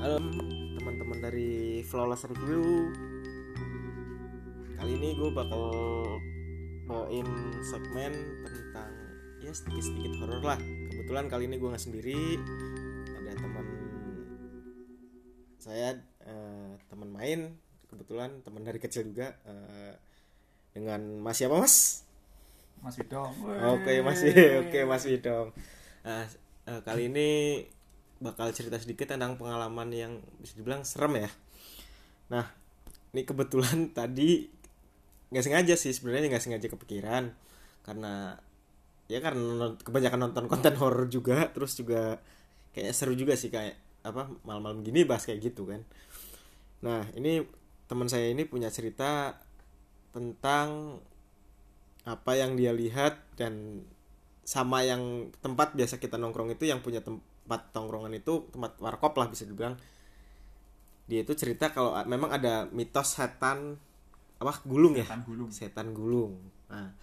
Halo teman-teman dari Flawless Review Kali ini gue bakal bawain segmen tentang ya sedikit-sedikit horor lah Kebetulan kali ini gue nggak sendiri Ada teman saya eh, teman main Kebetulan teman dari kecil juga eh, Dengan Mas siapa Mas? Mas Widong. Oke masih oke Mas Widong. Nah, eh, kali ini bakal cerita sedikit tentang pengalaman yang bisa dibilang serem ya. Nah ini kebetulan tadi nggak sengaja sih sebenarnya nggak sengaja kepikiran karena ya karena kebanyakan nonton konten horor juga terus juga kayaknya seru juga sih kayak apa malam-malam gini bahas kayak gitu kan. Nah ini teman saya ini punya cerita tentang apa yang dia lihat dan sama yang tempat biasa kita nongkrong itu yang punya tempat tongkrongan itu tempat warkop lah bisa dibilang. Dia itu cerita kalau a- memang ada mitos setan apa gulung ya? Setan gulung. setan gulung. Nah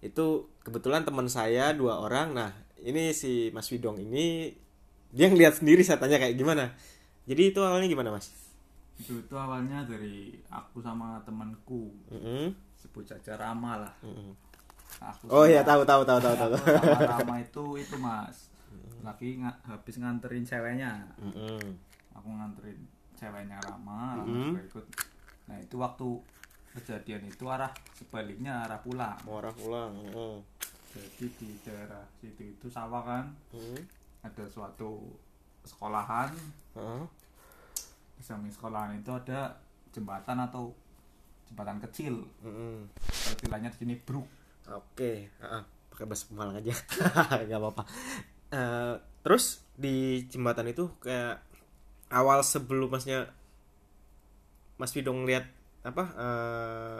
itu kebetulan teman saya dua orang. Nah ini si Mas Widong ini dia ngeliat sendiri setannya kayak gimana. Jadi itu awalnya gimana Mas? Itu itu awalnya dari aku sama temanku. Mm-mm, sebut saja Rama lah. mm-mm. Aku oh iya tahu tahu tahu tahu tahu. aku sama Rama itu itu Mas. Lagi nga- habis nganterin ceweknya. Mm-mm. Aku nganterin ceweknya Rama, Rama Mm-mm. juga ikut. Nah, itu waktu kejadian itu arah sebaliknya arah pulang. mau arah pulang mm. Jadi di daerah situ itu sawah kan Mm. ada suatu sekolahan Heeh. di samping sekolahan itu ada jembatan atau jembatan kecil Mm-mm. istilahnya di sini bruk Oke, heeh, pakai bahasa Pemalang aja, nggak apa-apa. Eh, terus di jembatan itu kayak awal sebelum masnya Mas Widong lihat apa eh,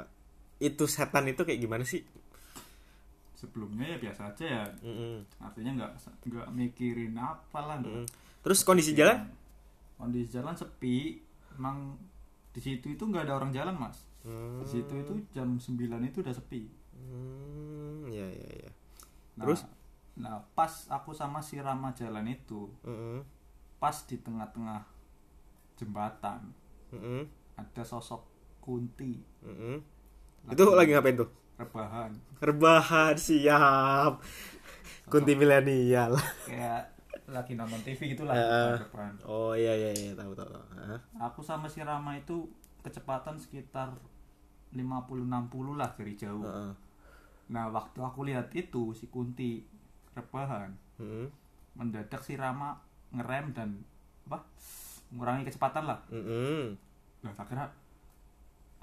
itu setan itu kayak gimana sih? sebelumnya ya biasa aja ya Mm-mm, artinya nggak nggak mikirin apa lah mm-mm. nggak Terus kondisi jalan? kondisi jalan sepi emang di situ itu nggak ada orang jalan mas Hmm, di situ itu jam 9 itu udah sepi hmm, ya ya ya. nah, Terus? Nah pas aku sama si Rama jalan itu Mm-mm, pas di tengah-tengah jembatan mm-mm, ada sosok kunti mm-mm. Itu lagi ngapain tuh? rebahan Rebahan siap. Kunti milenial. kayak lagi nonton TV gitu lah Heeh. rebahan. Oh iya iya iya tahu tahu. tahu. Aku sama si Rama itu kecepatan sekitar 50-60 lah dari jauh Heeh. nah waktu aku lihat itu si Kunti rebahan Mm-mm. mendadak si Rama ngerem dan apa mengurangi kecepatan lah Mm-mm. nah tak kira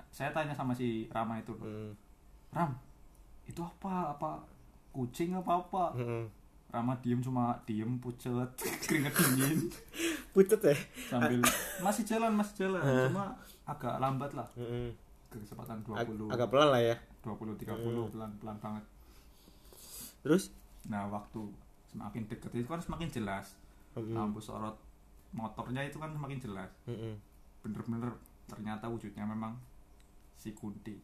saya tanya sama si Rama itu Mm. Ram itu apa apa kucing apa apa Mm-mm. Rama diem cuma diem pucet keringet dingin Pucet ya. sambil masih jalan masih jalan cuma agak lambat lah Mm-mm. kecepatan Ag- 20 agak pelan lah ya. 20 30 pelan pelan banget Terus? Nah waktu semakin deket itu kan semakin jelas Mm-mm. lampu sorot motornya itu kan semakin jelas Mm-mm. bener-bener ternyata wujudnya memang si Kunti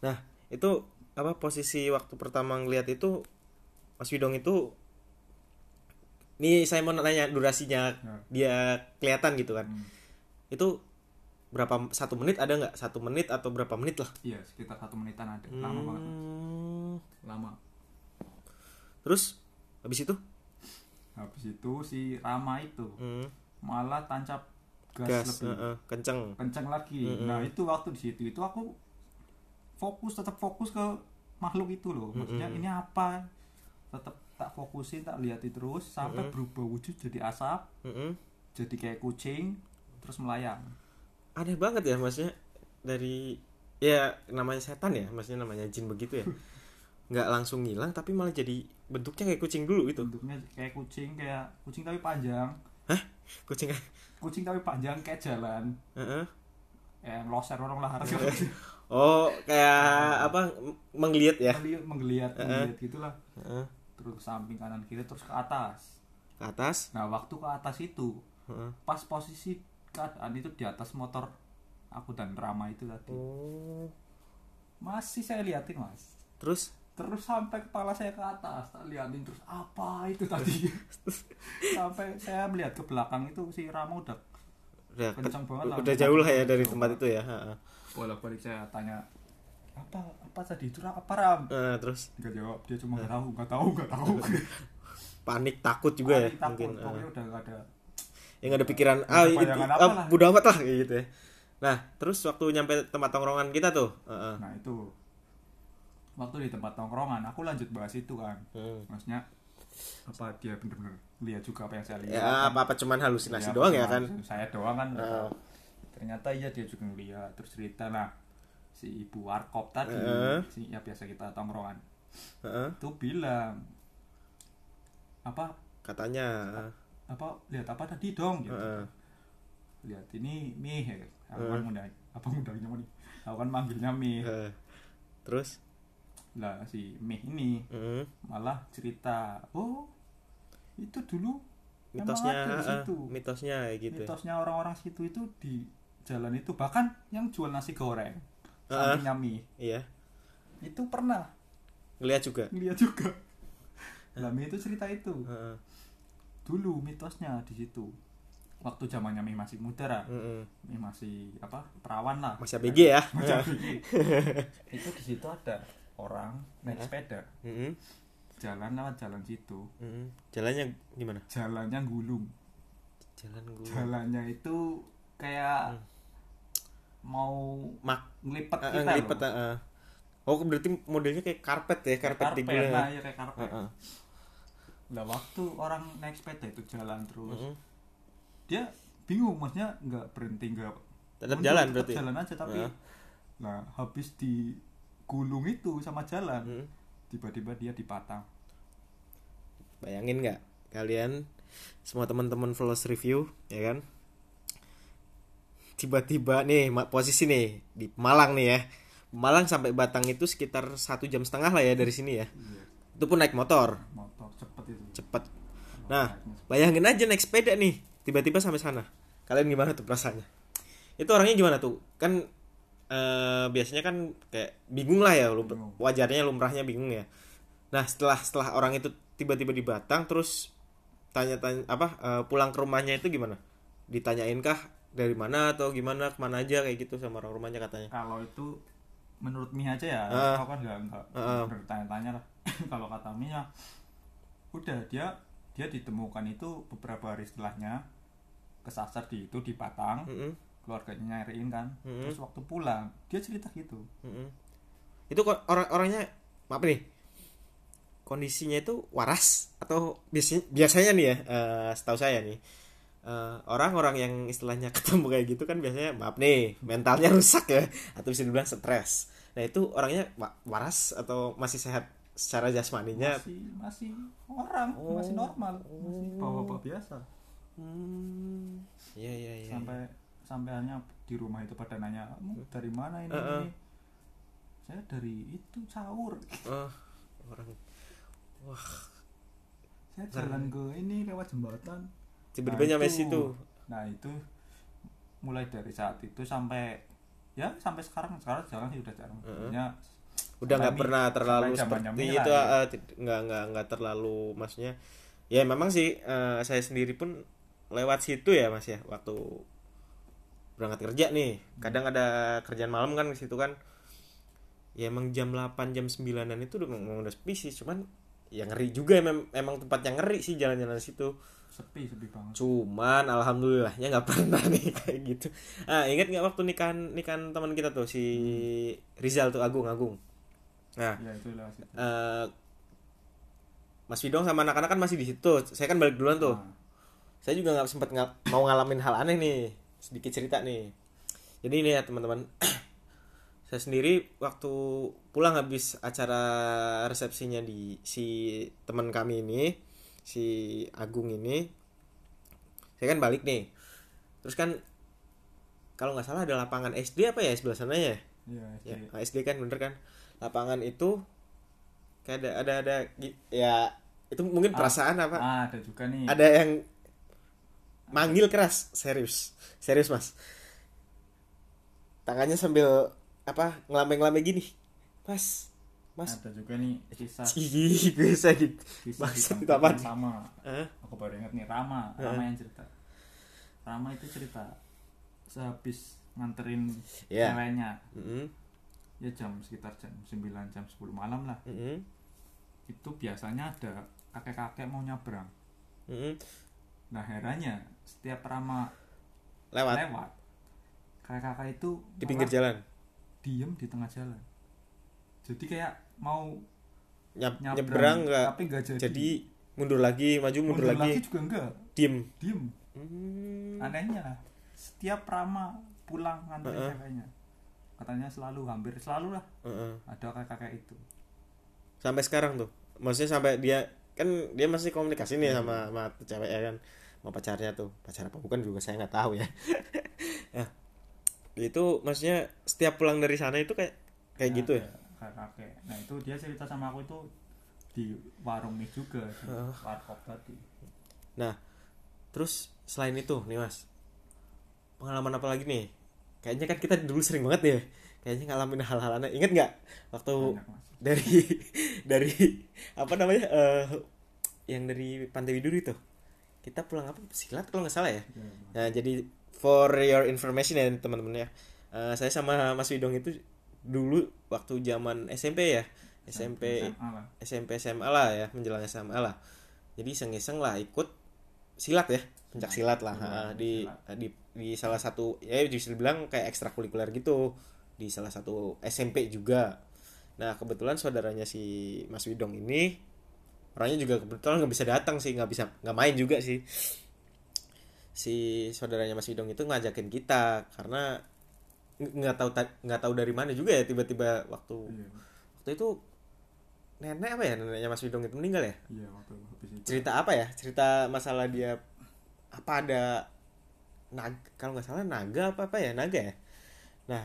Nah itu apa posisi waktu pertama ngeliat itu Mas Widong itu nih saya mau nanya durasinya Ya. dia kelihatan gitu kan Hmm. itu berapa satu menit ada nggak satu menit atau berapa menit lah iya sekitar satu menitan ada lama banget. Hmm. lama terus habis itu? Habis itu si Rama itu hmm, malah tancap gas, gas lebih. heeh, kenceng. Kencang lagi. Mm-mm. nah itu waktu di situ itu aku fokus tetap fokus ke makhluk itu loh. Maksudnya Mm-mm. ini apa? Tetap tak fokusin tak lihat terus sampai berubah wujud jadi asap Mm-mm. jadi kayak kucing terus melayang. Aneh banget ya maksudnya dari ya namanya setan ya maksudnya namanya jin begitu ya nggak langsung hilang tapi malah jadi bentuknya kayak kucing dulu gitu. Bentuknya kayak kucing kayak kucing tapi panjang. Kucing kucing tapi panjang kayak jalan. Heeh. yang loser orang lah harus oh kayak apa menggeliat ya? Menggeliat menggeliat, menggeliat gitulah Heeh. terus ke samping kanan kiri terus ke atas. Ke atas? Nah waktu ke atas itu Heeh. pas posisi keadaan itu di atas motor aku dan Rama itu tadi. Oh. Masih saya liatin mas. Terus terus sampai kepala saya ke atas tak liatin terus apa itu tadi? Sampai saya melihat ke belakang itu si Rama udah udah Kencang banget lah. udah jauh lah ya dari tempat itu ya heeh. bolak-balik saya tanya apa apa tadi itu apa ram? Terus? Nggak jawab dia cuma nggak tahu nggak tahu nggak tahu. Panik takut juga ya Panik, takut. mungkin udah nggak ada yang ada pikiran Nggak ah itu ah, lah." bodo amat lah kayak gitu ya. Nah terus waktu nyampe tempat tongkrongan kita tuh heeh. nah itu waktu di tempat tongkrongan aku lanjut bahas itu kan Hmm. maksudnya apa dia bener-bener lihat juga apa yang saya lihat ya kan. apa apa cuman halusinasi Iya, doang ya kan saya doang kan Heeh. ternyata iya dia juga ngeliat terus cerita lah si ibu warkop tadi Heeh. si ya biasa kita tongkrongan itu bilang apa katanya apa lihat apa tadi dong gitu. Heeh. lihat ini mie ya. aku kan undang apa undangnya nih aku kan manggilnya mie Eh, terus lah si mie ini mm, malah cerita oh itu dulu mitosnya ada di situ. mitosnya kayak gitu ya. mitosnya orang-orang situ itu di jalan itu bahkan yang jual nasi goreng Heeh. sampingnya mie iya itu pernah ngeliat juga ngeliat juga lah mie itu cerita itu Heeh. dulu mitosnya di situ waktu zamannya mie masih muda lah Mm-mm. mie masih apa perawan lah masih ABG ya Masih ABG. itu di situ ada orang naik sepeda jalan lewat jalan situ Mm-mm. jalannya gimana jalannya gulung jalan gue jalannya itu kayak Hmm. mau mak ngelipet eh, kita ngelipet loh. eh, eh. oh berarti modelnya kayak karpet ya karpet, karpet nah ya ya kayak karpet Heeh. lah waktu orang naik sepeda itu jalan terus dia bingung maksudnya nggak berhenti nggak tetap jalan berarti jalan aja tapi Heeh. nah habis di gulung itu sama jalan. Mm. tiba-tiba dia dipatang. Bayangin nggak kalian semua teman-teman followers review ya kan? Tiba-tiba nih posisi nih di Malang nih ya. Malang sampai Batang itu sekitar satu jam setengah lah ya dari sini ya. Iya. Itu pun naik motor. Motor cepet itu. Cepet. Nah bayangin aja naik sepeda nih tiba-tiba sampai sana. Kalian gimana tuh perasaannya? Itu orangnya gimana tuh? Kan eh, biasanya kan kayak bingung lah ya Bingung. wajarnya lumrahnya bingung ya nah setelah setelah orang itu tiba-tiba di Batang terus tanya-tanya apa eh, pulang ke rumahnya itu gimana ditanyain kah dari mana atau gimana ke mana aja kayak gitu sama orang rumahnya katanya kalau itu menurut Mie aja ya Ah. aku kan nggak nggak Ah. bertanya-tanya lah kalau kata Mie ya udah dia dia ditemukan itu beberapa hari setelahnya kesasar di itu di Batang Mm-mm, keluarganya nyariin kan. Mm-mm. terus waktu pulang dia cerita gitu. Mm-mm. itu kok orang-orangnya maaf nih kondisinya itu waras atau biasanya biasanya nih ya eh, setahu saya nih eh, orang-orang yang istilahnya ketemu kayak gitu kan biasanya maaf nih mentalnya rusak ya atau bisa dibilang stres. Nah itu orangnya wa- waras atau masih sehat secara jasmaninya? Masih masih orang Oh. masih normal masih bawa-bawa biasa. Hmm. Iya iya iya. Sampai sampai hanya di rumah itu pada nanya "Kamu dari mana ini, Heeh. ini?" saya dari itu sahur Oh, orang saya jalan ke ini lewat jembatan tiba-tiba Nah, nyampe itu. situ nah itu mulai dari saat itu sampai ya sampai sekarang sekarang jalan sih udah jarang Heeh. Maksudnya udah nggak pernah terlalu seperti itu ya. tid- nggak nggak nggak terlalu maksudnya ya memang sih eh, saya sendiri pun lewat situ ya mas ya waktu berangkat kerja nih. Kadang ada kerjaan malam kan di situ kan. Ya emang jam 8 jam 9an itu udah memang udah sepi sih cuman ya ngeri juga emang, emang tempatnya ngeri sih jalan-jalan situ. Sepi sepi banget. Cuman alhamdulillahnya nggak pernah nih kayak gitu. Ah ingat nggak waktu nikahan nikahan teman kita tuh si Rizal tuh Agung Agung? Nah ya itu lewat situ. eh Mas Widong sama anak-anak kan masih di situ. Saya kan balik duluan tuh. Nah, saya juga nggak sempat ngal- mau ngalamin hal aneh nih sedikit cerita nih. Jadi ini ya teman-teman saya sendiri waktu pulang habis acara resepsinya di si teman kami ini si Agung ini saya kan balik nih. Terus kan kalau nggak salah ada lapangan SD apa ya sebelah sana ya? Iya ya SD. SD kan bener kan? Lapangan itu kayak ada ada ada ya itu mungkin Ah, perasaan apa? ah, ada juga nih. Ada yang manggil keras serius serius mas tangannya sambil apa ngelambe-ngelambe gini mas mas ada juga nih kisah Ih, bisa gitu kisah di yang sama Hah? aku baru ingat nih Rama Heeh. Rama yang cerita Rama itu cerita sehabis nganterin Iya. ceweknya Mm-mm. ya jam sekitar jam 9 jam 10 malam lah Mm-mm. itu biasanya ada kakek-kakek mau nyabrang Mm-mm. nah herannya setiap rama lewat. lewat kakek-kakek itu di pinggir jalan. diem di tengah jalan. Jadi kayak mau Nyab- nyabrang nyebrang nggak tapi nggak jadi, jadi mundur lagi maju mundur, mundur lagi, lagi juga enggak diem. Diem. Hmm. anehnya setiap rama pulang nganterin Heeh. ceweknya katanya selalu hampir selalu lah Heeh. ada kakek-kakek itu. Sampai sekarang tuh. Maksudnya sampai dia kan dia masih komunikasi nih sama sama cewek ya kan sama pacarnya tuh. Pacar apa bukan juga saya nggak tahu ya. Nah, itu maksudnya setiap pulang dari sana itu kayak kayak Nah, gitu ya? ada kakek nah itu dia cerita sama aku itu di warung mie juga di Heeh. warkop tadi. Nah terus selain itu nih mas pengalaman apa lagi nih? Kayaknya kan kita dulu sering banget ya kayaknya ngalamin hal-hal aneh. Inget nggak waktu banyak dari dari apa namanya eh, yang dari Pantai Widuri tuh kita pulang apa? Silat kalau nggak salah ya? Ya, nah jadi for your information ya teman-teman ya. Eh, saya sama Mas Widong itu dulu waktu zaman SMP ya. SMP SMA lah. SMP SMA lah ya menjelang SMA lah. Jadi iseng-iseng lah ikut silat ya pencak silat lah. Silat, ha, di, silat. di di salah satu ya bisa dibilang kayak ekstrakurikuler gitu. Di salah satu SMP juga. Nah kebetulan saudaranya si Mas Widong ini orangnya juga kebetulan nggak bisa datang sih nggak bisa nggak main juga sih. Si saudaranya Mas Widong itu ngajakin kita karena ng- nggak tahu ta- nggak tahu dari mana juga ya tiba-tiba waktu Iya, waktu itu nenek apa ya neneknya Mas Widong itu meninggal ya? Iya waktu habis itu. cerita apa ya? Cerita masalah dia apa ada naga kalau nggak salah naga apa apa ya naga ya? Nah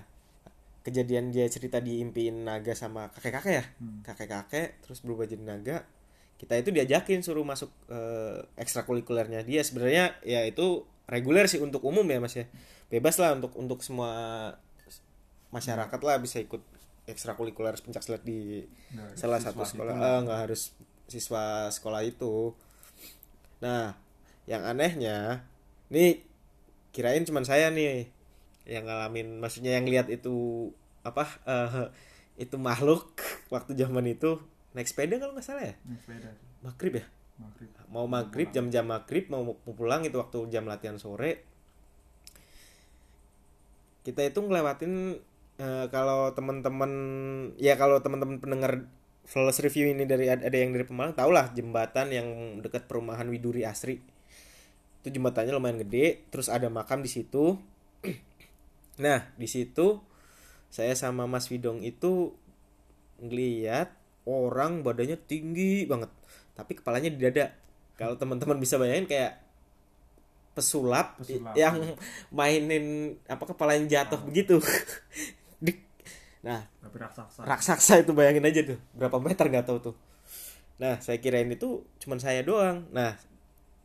kejadian dia cerita diimpiin naga sama kakek kakek ya? Hmm. kakek kakek terus berubah jadi naga kita itu diajakin suruh masuk eh, ekstrakurikulernya dia. Sebenarnya ya itu reguler sih untuk umum ya mas ya. Bebas lah untuk untuk semua masyarakat lah bisa ikut ekstrakurikuler pencak silat di Nggak, salah satu sekolah. itu eh, nggak harus siswa sekolah itu. Nah yang anehnya nih kirain cuman saya nih yang ngalamin maksudnya yang lihat itu apa eh, itu makhluk waktu zaman itu naik sepeda kalau nggak salah ya? Naik sepeda. Maghrib ya? Maghrib. Mau maghrib jam-jam maghrib mau pulang itu waktu jam latihan sore. Kita itu ngelewatin eh, kalau teman-teman ya kalau teman-teman pendengar flawless review ini dari ada yang dari Pemalang tau lah jembatan yang dekat perumahan Widuri Asri. Itu jembatannya lumayan gede terus ada makam di situ. Nah di situ saya sama Mas Widong itu ngeliat orang badannya tinggi banget. Tapi kepalanya di dada. Kalau teman-teman bisa bayangin kayak pesulap, Pesulap. yang mainin apa kepalanya jatuh begitu. Dik. nah tapi raksasa. raksasa itu bayangin aja tuh. Berapa meter nggak tahu tuh. Nah saya kirain itu cuman saya doang. Nah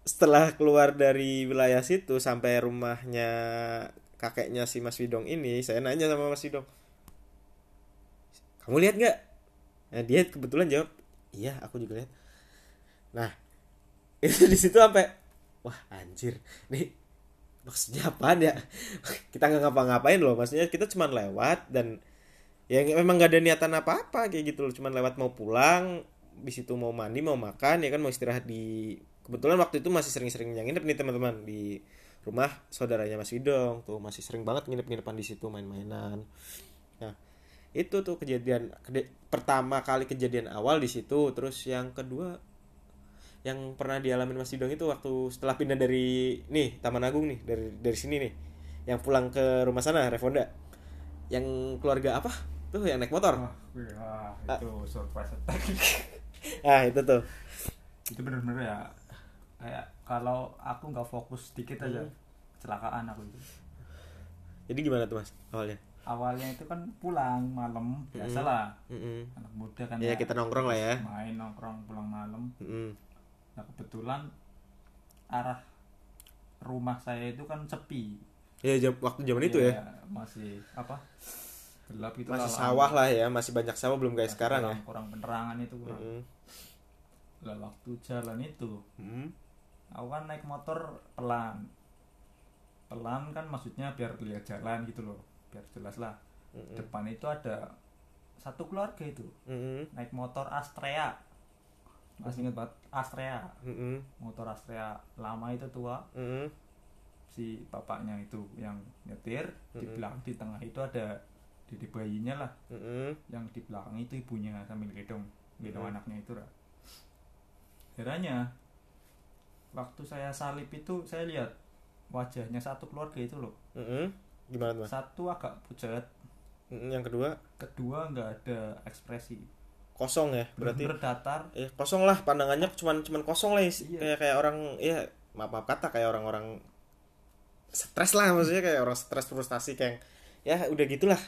setelah keluar dari wilayah situ sampai rumahnya kakeknya si Mas Widong ini saya nanya sama Mas Widong kamu lihat nggak nah dia kebetulan jawab iya aku juga lihat. Nah itu di situ sampai wah anjir nih maksudnya apaan ya? Kita nggak ngapa-ngapain loh maksudnya kita cuma lewat dan ya memang gak ada niatan apa-apa kayak gitu loh cuman lewat mau pulang di situ mau mandi mau makan ya kan mau istirahat di kebetulan waktu itu masih sering-sering nginep nih teman-teman di rumah saudaranya Mas Widong tuh masih sering banget nginep-nginepan di situ main-mainan. Nah itu tuh kejadian kede- pertama kali kejadian awal di situ terus yang kedua yang pernah dialami Mas Widong itu waktu setelah pindah dari nih Taman Agung nih dari dari sini nih yang pulang ke rumah sana Refonda. Yang keluarga apa? Tuh yang naik motor. Wih, wah itu surprise. Attack ah itu tuh. Itu bener-bener ya kayak kalau aku nggak fokus dikit aja Hmm. kecelakaan aku itu. Jadi gimana tuh mas awalnya awalnya itu kan pulang malam biasalah. Mm-mm. anak muda kan ya. kita nongkrong lah ya. Main nongkrong pulang malam. Mm-mm. nah kebetulan arah rumah saya itu kan sepi. Ya jam, waktu zaman itu ya. Iya, masih apa gelap itu masih lah, sawah lah ya masih banyak sawah belum kayak sekarang ya. kurang, kurang penerangan itu kurang. Mm-mm. lah waktu jalan itu Mm. aku kan naik motor pelan. Pelan kan maksudnya biar lihat jalan gitu loh biar jelas lah Mm-mm. depan itu ada satu keluarga itu Mm-mm. naik motor Astrea masih inget banget Astrea Mm-mm. motor Astrea lama itu tua Mm-mm. si bapaknya itu yang nyetir di Mm-mm. belakang di tengah itu ada dede bayinya lah Mm-mm. yang di belakang itu ibunya sambil gendong gendong Mm. anaknya itu lah herannya waktu saya salib itu saya lihat wajahnya satu keluarga itu loh Mm-mm. Gimana tuh satu agak pucat. Yang kedua? Kedua nggak ada ekspresi. Kosong ya berarti? bener datar. Ya kosong lah pandangannya cuman cuman kosong lah is- Iya. kayak kayak orang ya maaf maaf kata kayak orang-orang stres lah maksudnya kayak orang stres frustasi kayak ya udah gitulah.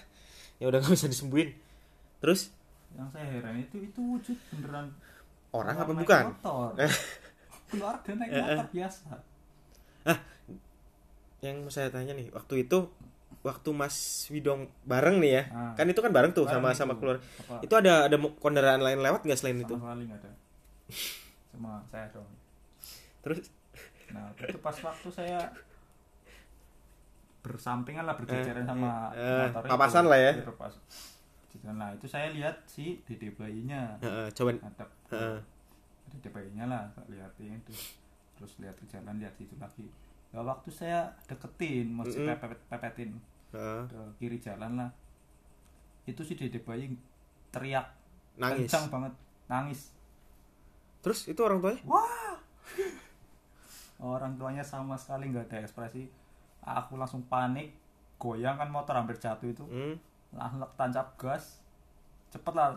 Ya udah nggak bisa disembuhin. Terus? Yang saya heran itu itu wujud beneran orang apa bukan? motor. Keluarga naik Eh, eh. motor biasa yang mau saya tanya nih waktu itu waktu Mas Widong bareng nih ya Ah. kan itu kan bareng tuh Bareng sama itu. sama keluar Apa? itu ada ada kendaraan lain lewat nggak selain sama itu sekali nggak ada cuma saya dong terus nah itu pas waktu saya bersampingan lah berjajaran Eh, sama eh, motor papasan itu. lah ya. Pas- nah itu saya lihat si dede bayinya Heeh, coba ngadep Heeh. dede bayinya lah tak liatin terus terus lihat ke jalan lihat situ lagi nah, waktu saya deketin mesti Mm-mm. pepet pepetin ke kiri jalan lah itu si dede bayi teriak nangis. kencang banget nangis. Terus itu orang tuanya? Orang tuanya sama sekali nggak ada ekspresi. Aku langsung panik goyang kan motor hampir jatuh itu. Hmm, langsung tancap gas cepet lah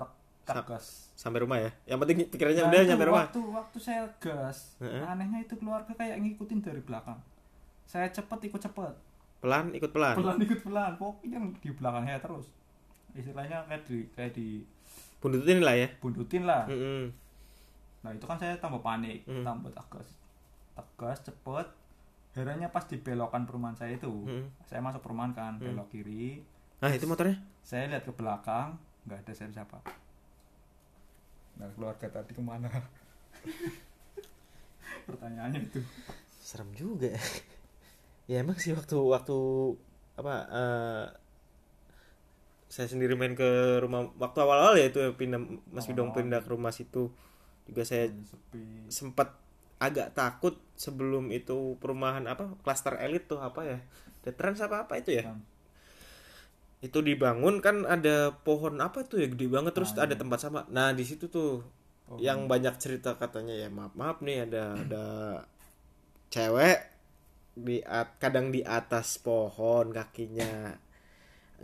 gas. sampai rumah ya? Yang penting pikirannya Nah, udah nyampe rumah? waktu waktu saya gas Heeh. anehnya itu keluarga kayak ngikutin dari belakang saya cepet ikut cepet pelan ikut pelan pelan ikut pelan pokoknya di belakang saya terus istilahnya kayak di kayak di buntutin lah ya buntutin lah Mm-mm. Nah itu kan saya tambah panik, Hmm. tambah tegas, tegas cepet. Herannya pas di belokan perumahan saya itu, Hmm. saya masuk perumahan kan, Hmm. belok kiri. nah itu motornya Saya lihat ke belakang, nggak ada siapa-siapa. Nah keluarga tadi ke mana? Pertanyaannya itu. serem juga ya. emang sih waktu waktu apa eh, saya sendiri main ke rumah waktu awal-awal ya itu pindah Mas Awal-awal. pindah ke rumah situ juga saya Sepi. sempat agak takut sebelum itu perumahan apa klaster elit tuh apa ya The Trans apa apa itu ya itu dibangun kan ada pohon apa tuh ya gede banget terus Ah, ada iya. tempat sama nah di situ tuh pohon. yang banyak cerita katanya ya maaf maaf nih ada ada cewek di at- kadang di atas pohon kakinya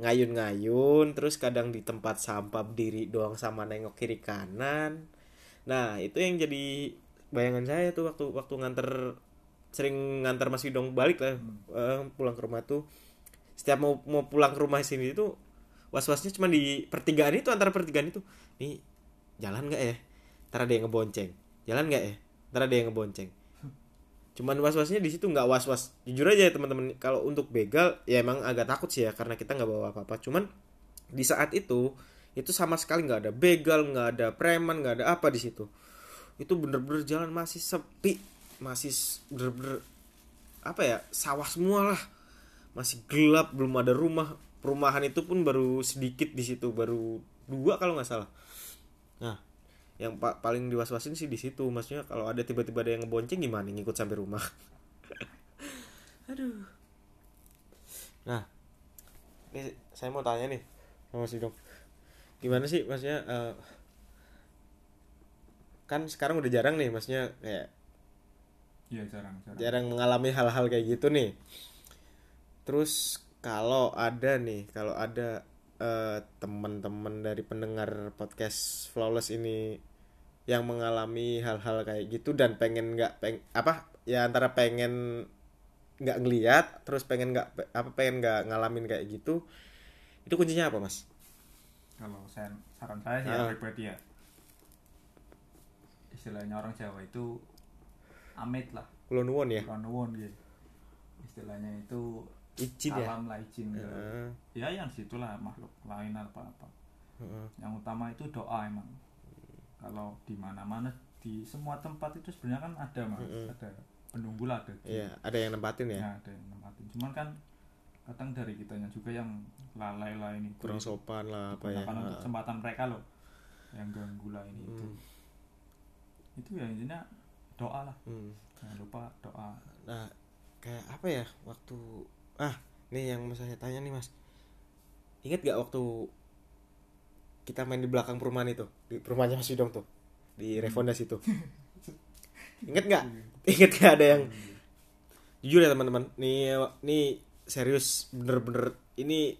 ngayun-ngayun terus kadang di tempat sampah berdiri doang sama nengok kiri kanan. Nah itu yang jadi bayangan saya tuh waktu waktu nganter sering nganter Mas Widong balik lah eh, pulang ke rumah tuh. Setiap mau mau pulang ke rumah sini itu was-wasnya cuma di pertigaan itu antara pertigaan itu nih jalan nggak ya? Ntar ada yang ngebonceng. Jalan nggak ya? Ntar ada yang ngebonceng cuman was-wasnya di situ nggak was-was. Jujur aja ya teman-teman kalau untuk begal ya emang agak takut sih ya karena kita nggak bawa apa-apa. Cuman di saat itu itu sama sekali nggak ada begal nggak ada preman nggak ada apa di situ. Itu bener-bener jalan masih sepi masih bener-bener apa ya sawah semua lah. Masih gelap belum ada rumah. Perumahan itu pun baru sedikit di situ baru dua kalau nggak salah. Nah yang pa- paling diwaswasin sih di situ maksudnya kalau ada tiba-tiba ada yang ngebonceng gimana ngikut sampai rumah aduh nah ini saya mau tanya nih sama si dong gimana sih maksudnya eh, kan sekarang udah jarang nih maksudnya kayak Iya jarang jarang. jarang mengalami hal-hal kayak gitu nih. Terus kalau ada nih, kalau ada eh, teman-teman dari pendengar podcast Flawless ini yang mengalami hal-hal kayak gitu dan pengen nggak peng apa ya antara pengen nggak ngeliat terus pengen nggak apa pengen nggak ngalamin kayak gitu itu kuncinya apa mas? Kalau saya saran saya sih ya pribadi ya. Istilahnya orang Jawa itu amit lah. Kulon nuwun ya, Kalau nuwun gitu. Istilahnya itu izin ya. alam lah izin gitu. Heeh, Ya yang situlah makhluk lain apa apa. heeh. Yang utama itu doa emang. Kalau di mana-mana di semua tempat itu sebenarnya kan ada mas, Mm-mm. ada penunggu lah ada. Iya, ada yang nempatin ya. Ya, ada yang nempatin. cuman kan kadang dari kitanya juga yang lalai lah ini kurang sopan lah apa ya untuk kesempatan mereka loh yang ganggu lah ini itu Hmm. itu ya intinya doa lah Hmm. jangan lupa doa nah kayak apa ya waktu ah nih yang mau saya tanya nih mas. Ingat gak waktu kita main di belakang perumahan itu? Di perumahannya Mas Widong tuh? Di Refondas itu ingat nggak? Ingat gak ada yang jujur ya teman-teman nih nih serius bener-bener ini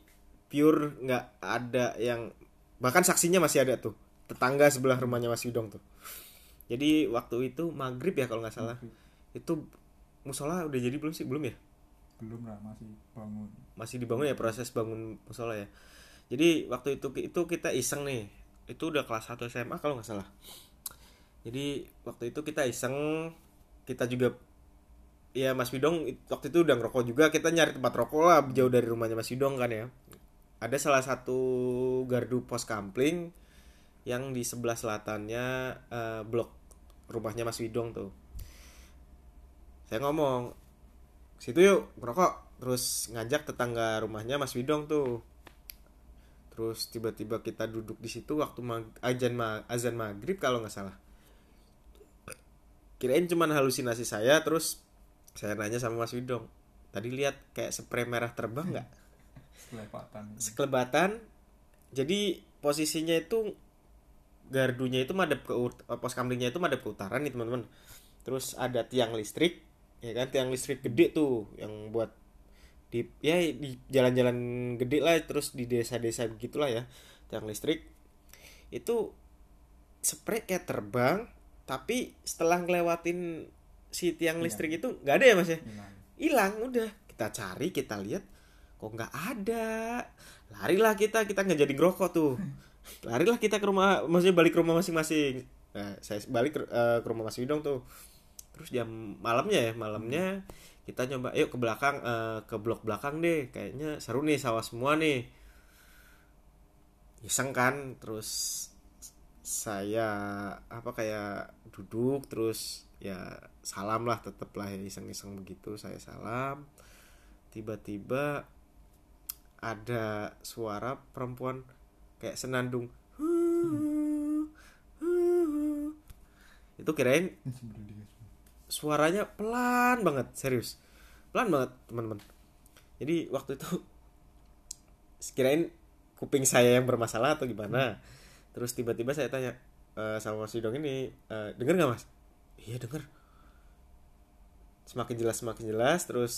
pure nggak ada yang bahkan saksinya masih ada tuh tetangga sebelah rumahnya Mas Widong tuh. Jadi waktu itu maghrib ya kalau nggak salah. Itu musola udah jadi belum sih? Belum ya belum lah masih bangun. Masih dibangun ya proses bangun musola ya. Jadi waktu itu itu kita iseng nih. Itu udah kelas 1 SMA kalau nggak salah. Jadi waktu itu kita iseng kita juga ya Mas Widong waktu itu udah ngerokok juga kita nyari tempat rokok lah jauh dari rumahnya Mas Widong kan ya. Ada salah satu gardu pos kampling yang di sebelah selatannya eh, blok rumahnya Mas Widong tuh. Saya ngomong situ yuk ngerokok. Terus ngajak tetangga rumahnya Mas Widong tuh. Terus tiba-tiba kita duduk di situ waktu mag- azan ma- azan maghrib kalau nggak salah. Kirain cuman halusinasi saya terus saya nanya sama Mas Widong tadi lihat kayak spray merah terbang nggak? Selepatan sekelebatan jadi posisinya itu gardunya itu madep ke eh, pos kamlingnya itu madep ke utara nih teman-teman. Terus ada tiang listrik ya kan tiang listrik gede tuh yang buat di ya di jalan-jalan gede lah terus di desa-desa begitulah ya tiang listrik. Itu spray kayak terbang tapi setelah ngelewatin si tiang Iya. listrik itu nggak ada ya mas ya? Hilang hilang udah. Kita cari kita lihat kok nggak ada? Larilah kita kita nggak jadi ngerokok tuh. Larilah kita ke rumah maksudnya balik ke rumah masing-masing. Nah saya balik ke, eh, ke rumah Mas Widong tuh terus jam malamnya ya malamnya kita nyoba yuk ke belakang eh, ke blok belakang deh. Kayaknya seru nih sawah semua nih. Iseng kan? Terus saya apa kayak duduk terus ya salam lah tetep lah ya iseng-iseng begitu saya salam. Tiba-tiba ada suara perempuan kayak senandung. Itu kirain suaranya pelan banget serius. Pelan banget teman-teman. Jadi waktu itu kirain kuping saya yang bermasalah atau gimana terus tiba-tiba saya tanya "Eh, sama Mas Widong ini "Eh, denger nggak mas? Iya denger. Semakin jelas semakin jelas terus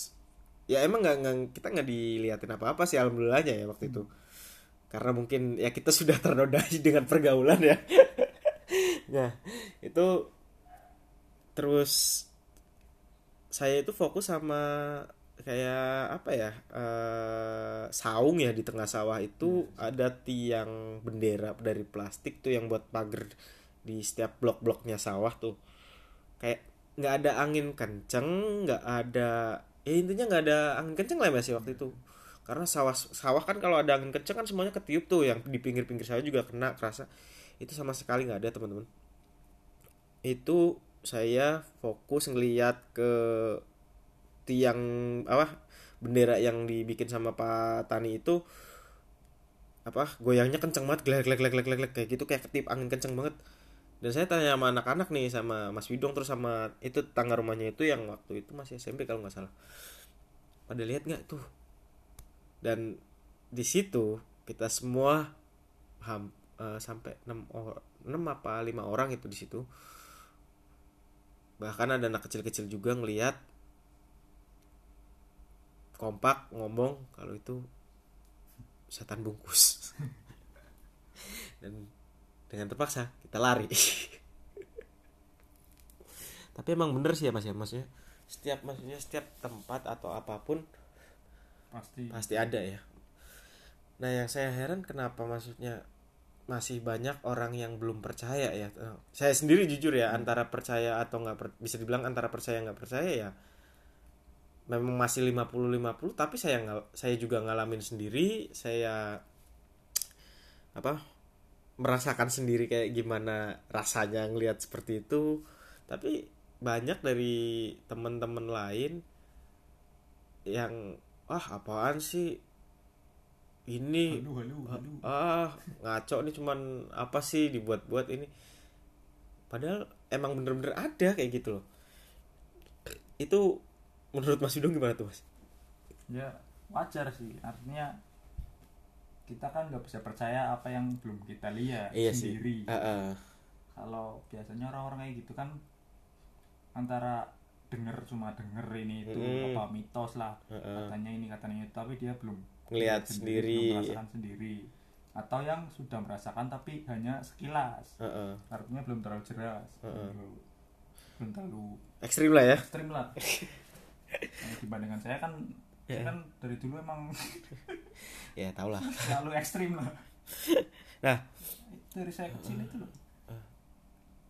ya emang nggak nggak- kita nggak diliatin apa apa sih alhamdulillahnya ya waktu itu. Karena mungkin ya kita sudah ternodai dengan pergaulan ya. Nah itu terus saya itu fokus sama kayak apa ya eh, saung ya di tengah sawah itu ada tiang bendera dari plastik tuh yang buat pagar di setiap blok-bloknya sawah tuh. Kayak nggak ada angin kenceng nggak ada ya intinya nggak ada angin kenceng lah ya Mas, ya waktu itu. Karena sawah sawah kan kalau ada angin kenceng kan semuanya ketiup tuh yang di pinggir-pinggir sawah juga kena kerasa. Itu sama sekali nggak ada teman-teman. Itu saya fokus ngeliat ke tiang apa bendera yang dibikin sama Pak Tani itu apa goyangnya kenceng banget glek glek glek glek glek kayak gitu kayak ketip angin kenceng banget. Dan saya tanya sama anak-anak nih sama Mas Widong terus sama itu tetangga rumahnya itu yang waktu itu masih SMP kalau nggak salah. Pada lihat nggak tuh? Dan di situ kita semua ham, eh, sampai 6 or, 6 apa 5 orang itu di situ bahkan ada anak kecil-kecil juga ngelihat kompak ngomong kalau itu setan bungkus. Dan dengan terpaksa kita lari. Tapi emang bener sih ya mas ya? Maksudnya setiap maksudnya setiap tempat atau apa pun pasti. Pasti ada ya. Nah yang saya heran kenapa maksudnya masih banyak orang yang belum percaya ya. Eh, saya sendiri jujur ya antara percaya atau nggak per- bisa dibilang antara percaya nggak percaya ya memang masih 50-50 tapi saya nggak saya juga ngalamin sendiri saya apa merasakan sendiri kayak gimana rasanya ngelihat seperti itu. Tapi banyak dari teman-teman lain yang ah apaan sih ini Halu, halu, halu. ah ngaco nih cuman apa sih dibuat-buat ini padahal emang bener-bener ada kayak gitu loh itu menurut Mas Yudong gimana tuh Mas? ya wajar sih artinya kita kan nggak bisa percaya apa yang belum kita lihat iya sih sendiri Ah, ah. kalau biasanya orang-orang kayak gitu kan antara denger cuma denger ini itu Mm. apa mitos lah Heeh. katanya ini katanya itu tapi dia belum Ngelihat lihat sendiri. merasakan sendiri. Atau yang sudah merasakan tapi hanya sekilas. Heeh. artinya belum terlalu jelas. Heeh. belum, belum terlalu ekstrim lah ya. ekstrim lah. Nah, dibandingkan saya kan saya Ya. kan dari dulu emang ya tau lah. selalu ekstrim lah. Nah. Dari saya kecil itu loh.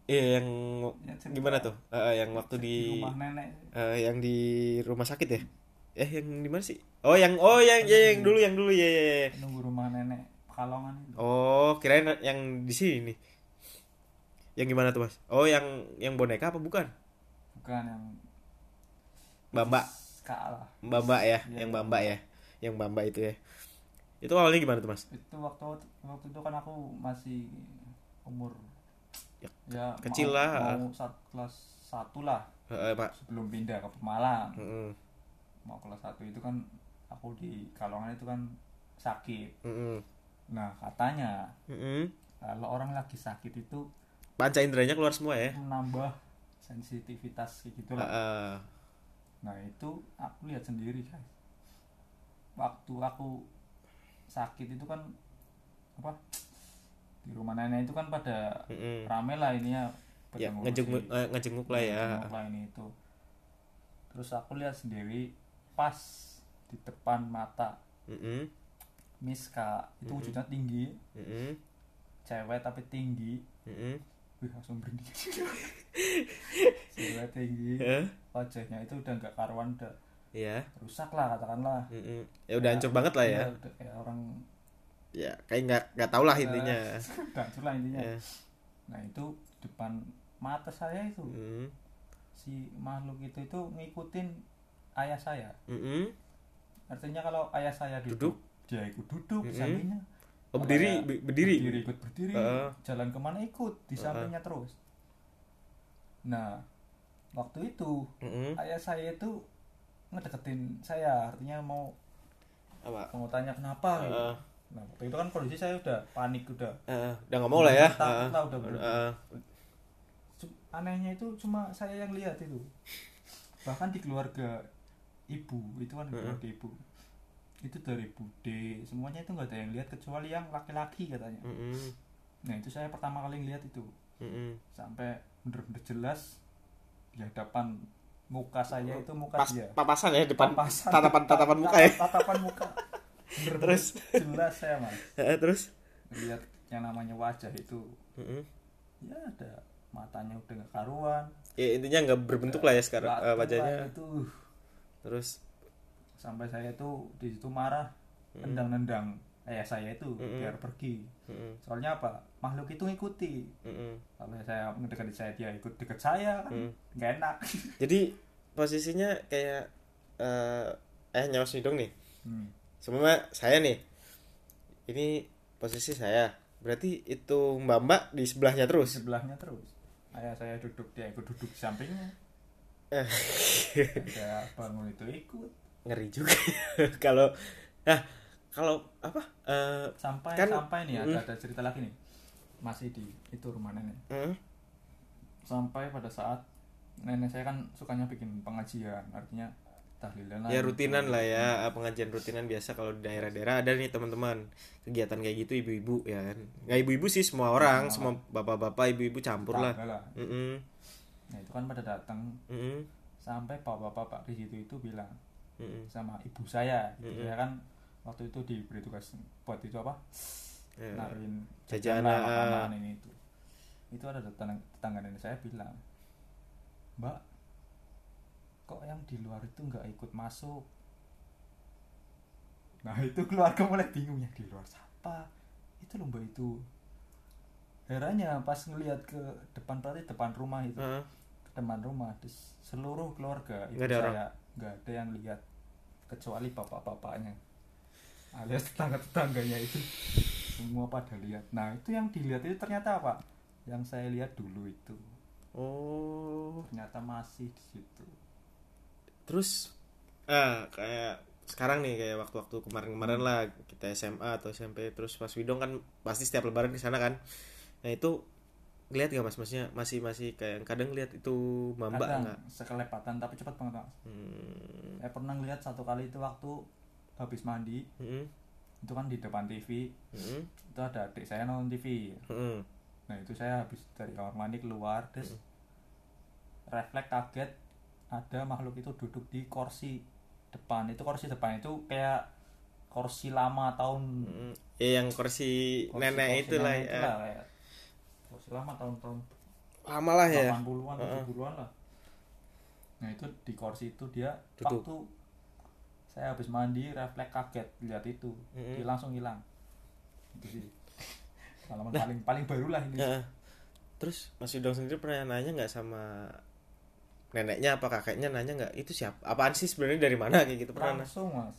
Iya yang Ya, cerita. gimana tuh? Eh, yang waktu di di rumah nenek. Eh, yang di rumah sakit ya? Eh yang di mana sih oh yang oh yang ya, yang dulu yang dulu ya ya ya. nunggu rumah nenek pekalongan oh kirain yang di sini. Yang gimana tuh mas? Oh yang yang boneka apa bukan? Bukan yang bamba. Bamba ya Iya. yang bamba ya. Yang bamba itu ya. Itu awalnya gimana tuh mas? Itu waktu waktu itu kan aku masih umur Ya, ya kecil mau, lah. mau saat kelas satu lah. Pak. Sebelum pindah ke Pemalang. Mm-mm. mau kelas satu itu kan aku di Kalongan itu kan sakit Mm-mm. nah katanya Mm-mm. kalau orang lagi sakit itu panca inderanya keluar semua ya menambah sensitivitas kayak gitu lah eh. nah itu aku lihat sendiri guys waktu aku sakit itu kan apa di rumah nenek itu kan pada Mm-mm. rame lah ini ya ya ngejenguk eh, ngejenguk lah ya ngejenguk lah ini itu terus aku lihat sendiri pas di depan mata Mm-mm. Miska itu Mhm. wujudnya tinggi Mm-mm. cewek tapi tinggi Mm-mm. wih langsung berhenti cewek tinggi Eh, wajahnya itu udah nggak karuan udah ya rusak lah katakanlah Mm-mm. ya udah hancur banget lah ya Iya, udah kayak orang ya kayak nggak nggak tahu lah intinya udah hancur lah intinya ya. nah itu depan mata saya itu Mm. si makhluk itu itu ngikutin ayah saya Mm-mm. Artinya kalau ayah saya duduk, Duduk. dia ikut duduk di Mm-mm. sampingnya oh berdiri berdiri berdiri ikut berdiri Heeh. jalan ke mana ikut di sampingnya terus nah waktu itu Mm-mm. ayah saya itu ngedeketin saya artinya mau apa mau tanya kenapa gitu. Heeh. nah waktu itu kan kondisi saya udah panik udah Eh, udah nggak mau lah ya Takut Heeh. lah, udah. Cu- anehnya itu cuma saya yang lihat itu bahkan di keluarga ibu itu kan di Heeh. keluarga ibu. Itu dari bude semuanya itu nggak ada yang lihat kecuali yang laki-laki katanya. Mm-mm. nah itu saya pertama kali lihat itu. Mm-mm. sampai bener-bener jelas di hadapan muka saya itu muka pas dia. papasan ya depan Papasan, tatapan tat- tatapan muka ya? Tatapan muka. Bener-bener Terus? jelas saya mas. Terus? Lihat yang namanya wajah itu. Mm-mm. ya ada matanya udah nggak karuan. Ya intinya nggak berbentuk lah ya sekarang eh, wajahnya. itu terus sampai saya itu di situ marah nendang-nendang ayah saya itu Mm-mm. biar pergi. Mm-mm. soalnya apa? Makhluk itu ngikuti. Kalau saya mendekati saya dia ikut deket saya kan Mm. nggak enak. Jadi posisinya kayak eh eh nyawa Sidong nih. Hmm. semua saya nih ini posisi saya. Berarti itu mbak mbak di sebelahnya di terus? sebelahnya terus. Ayah saya duduk dia ikut duduk di sampingnya Eh, saya bangun itu ikut? Ngeri juga. Kalau nah kalau apa eh sampai Kan- sampai nih Mm. ada, ada cerita lagi nih. Masih di itu rumah nenek. Eh, sampai pada saat nenek saya kan sukanya bikin pengajian artinya tahlilan ya gitu. rutinan lah ya pengajian rutinan biasa kalau di daerah-daerah ada nih teman-teman. Kegiatan kayak gitu ibu-ibu ya kan? Nggak ibu-ibu sih semua orang semua bapak-bapak ibu-ibu campur lah. Lah. Mm-mm. Nah itu kan pada datang Mm-mm. sampai bapak-bapak di situ itu bilang Mm-mm. sama ibu saya gitu. Mm-mm. saya kan waktu itu diberi tugas buat itu apa Ya. naruhin Jajanan. lah, makanan ini itu itu ada tetangga, tetangga nenek saya bilang mbak kok yang di luar itu nggak ikut masuk nah itu keluarga mulai bingung ya di luar siapa itu lomba itu herannya pas ngelihat ke depan berarti depan rumah itu. Heeh. ke depan rumah terus seluruh keluarga itu Nggak ada orang? saya nggak ada yang lihat kecuali bapak-bapaknya. Alias tetangga-tetangganya itu. Semua pada lihat. Nah itu yang dilihat itu ternyata apa? Yang saya lihat dulu itu. Oh. Ternyata masih di situ. Terus ah kayak sekarang nih kayak waktu-waktu kemarin-kemarin lah kita SMA atau SMP terus Mas Widong kan pasti setiap lebaran di sana kan nah itu ngeliat gak mas maksudnya masih masih kayak kadang lihat itu mamba kadang nggak sekelepatan tapi cepat banget Mas. hmm. saya pernah lihat satu kali itu waktu habis mandi Hmm. itu kan di depan TV Hmm. itu ada adik saya nonton TV Hmm. nah itu saya habis dari kamar mandi keluar terus refleks kaget ada makhluk itu duduk di kursi depan itu kursi depan itu kayak kursi lama tahun Hmm. ya yang kursi, kursi- nenek kursi itu lah nenek ya itulah, kayak kursi lama tahun-tahun lama lah ya. 80-an Heeh. 70-an lah. Nah itu di kursi itu dia Duduk. waktu saya habis mandi refleks kaget lihat itu. Mm-mm. dia langsung hilang. Itu sih. Pengalaman paling paling baru lah ini. Nah, terus Mas Widong sendiri pernah nanya nggak sama neneknya apa kakeknya nanya nggak itu siapa apaan sih sebenarnya dari mana? Kayak gitu pernah langsung mas.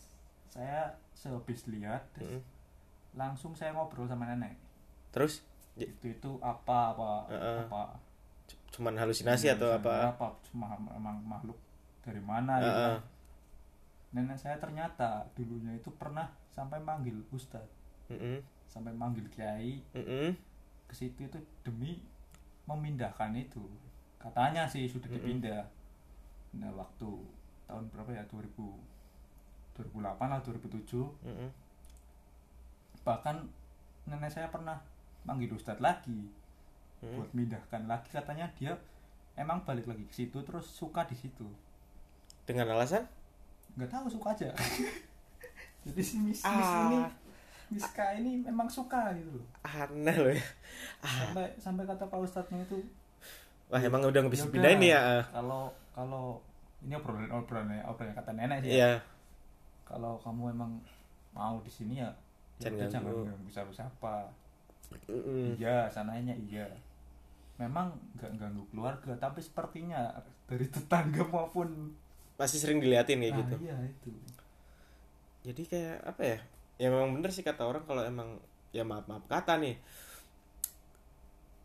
Saya sehabis lihat Mm. langsung saya ngobrol sama nenek. Terus itu itu apa apa Heeh. apa cuman halusinasi atau apa apa cuma emang makhluk dari mana gitu Heeh. kan. nenek saya ternyata dulunya itu pernah sampai manggil ustadz Mm-mm. sampai manggil kiai Mm-mm. ke situ itu demi memindahkan itu katanya sih sudah dipindah nah waktu tahun berapa ya 2000 2008 lah 2007 Mm-mm. bahkan nenek saya pernah manggil ustadz lagi. Hmm. buat mindahkan lagi katanya dia emang balik lagi ke situ terus suka di situ. Dengan alasan? Nggak tahu suka aja. Jadi si mis, mis Ah. ini Miska ini memang suka gitu loh. Aneh loh ya. Sampai sampai kata pak ustadznya itu wah emang udah nggak bisa "Yaudah, pindahin nih ya ah. kalau kalau ini obrolan obrolan obrolan kata nenek sih ya. iya. Kalau kamu emang mau di sini ya ya Jangan jangan ganggu. siapa siapa Mm-mm. iya sananya iya. Memang nggak ganggu keluarga tapi sepertinya dari tetangga maupun masih sering diliatin kayak nah, gitu. iya itu. Jadi kayak apa ya ya memang bener sih kata orang kalau emang ya maaf maaf kata nih.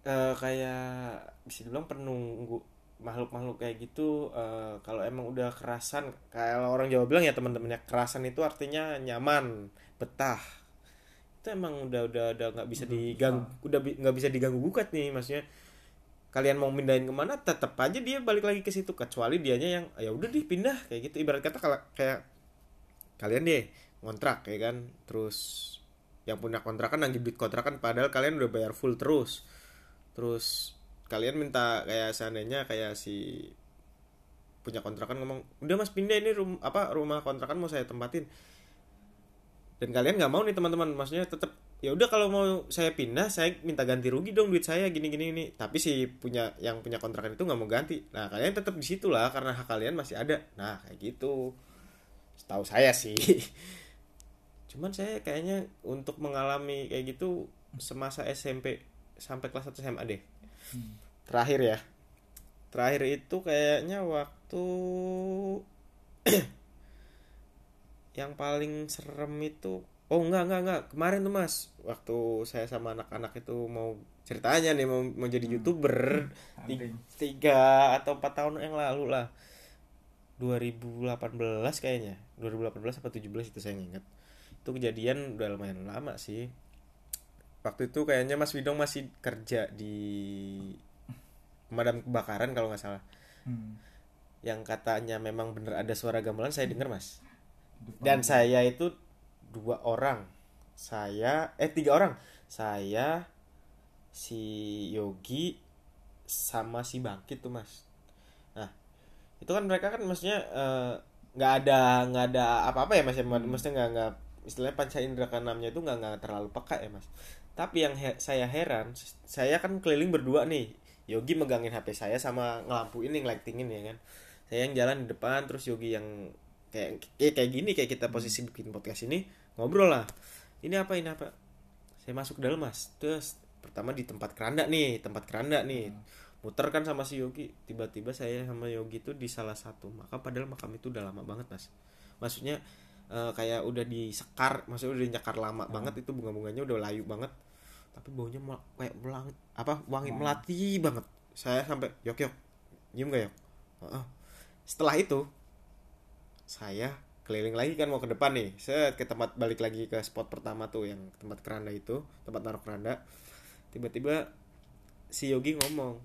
Eh kayak bisa dibilang penunggu makhluk-makhluk kayak gitu eh, kalau emang udah kerasan kalau orang Jawa bilang ya teman-temannya kerasan itu artinya nyaman betah itu emang udah udah udah nggak bisa diganggu udah bi- nggak bisa diganggu gugat nih maksudnya. Kalian mau pindahin ke mana tetap aja dia balik lagi ke situ kecuali dianya yang ya udah deh pindah kayak gitu. Ibarat kata kalau kayak kalian deh ngontrak ya kan? Terus yang punya kontrakan nagih duit kontrakan padahal kalian udah bayar full terus. Terus kalian minta kayak seandainya kayak si punya kontrakan ngomong udah mas pindah ini rum apa rumah kontrakan mau saya tempatin dan kalian nggak mau nih teman-teman. Maksudnya tetap ya udah kalau mau saya pindah saya minta ganti rugi dong duit saya gini gini ini. Tapi si punya yang punya kontrakan itu nggak mau ganti. Nah kalian tetap di situ lah karena hak kalian masih ada. Nah kayak gitu. Setahu saya sih. Cuman saya kayaknya untuk mengalami kayak gitu semasa SMP sampai kelas 1 SMA deh. Hmm. terakhir ya. Terakhir itu kayaknya waktu yang paling serem itu oh enggak enggak enggak. Kemarin tuh mas waktu saya sama anak-anak itu mau ceritanya nih mau mau jadi Hmm. youtuber. Tiga atau empat tahun yang lalu lah. 2018 kayaknya. 2018 apa 17 itu saya ingat itu kejadian udah lumayan lama sih. Waktu itu kayaknya Mas Widong masih kerja di pemadam kebakaran kalau nggak salah. Hmm. yang katanya memang bener ada suara gamelan saya dengar mas Depan. dan saya itu dua orang. Saya eh tiga orang. Saya si Yogi sama si Bangkit tuh mas. Nah itu kan mereka kan maksudnya eh, nggak ada nggak ada apa-apa ya mas ya? Hmm. maksudnya nggak nggak istilahnya panca indera keenamnya itu nggak nggak terlalu peka ya mas. Tapi yang he- saya heran saya kan keliling berdua nih. Yogi megangin HP saya sama ngelampuin nih lightingin ya kan. Saya yang jalan di depan terus Yogi yang kayak kayak, kayak gini kayak kita posisi bikin podcast ini ngobrol lah. Ini apa ini apa? Saya masuk ke dalam mas. Terus pertama di tempat keranda nih tempat keranda nih. Muter kan sama si Yogi. Tiba-tiba saya sama Yogi tuh di salah satu makam padahal makam itu udah lama banget mas. Maksudnya eh, kayak udah disekar maksudnya udah nyekar lama banget itu bunga-bunganya udah layu banget. Tapi baunya mel- kayak melang apa wangi Wangi. melati banget. Saya sampai yok yok nyium gak yok? Heeh. setelah itu saya keliling lagi kan mau ke depan nih. Saya ke tempat balik lagi ke spot pertama tuh yang tempat keranda itu tempat naruh keranda. Tiba-tiba si Yogi ngomong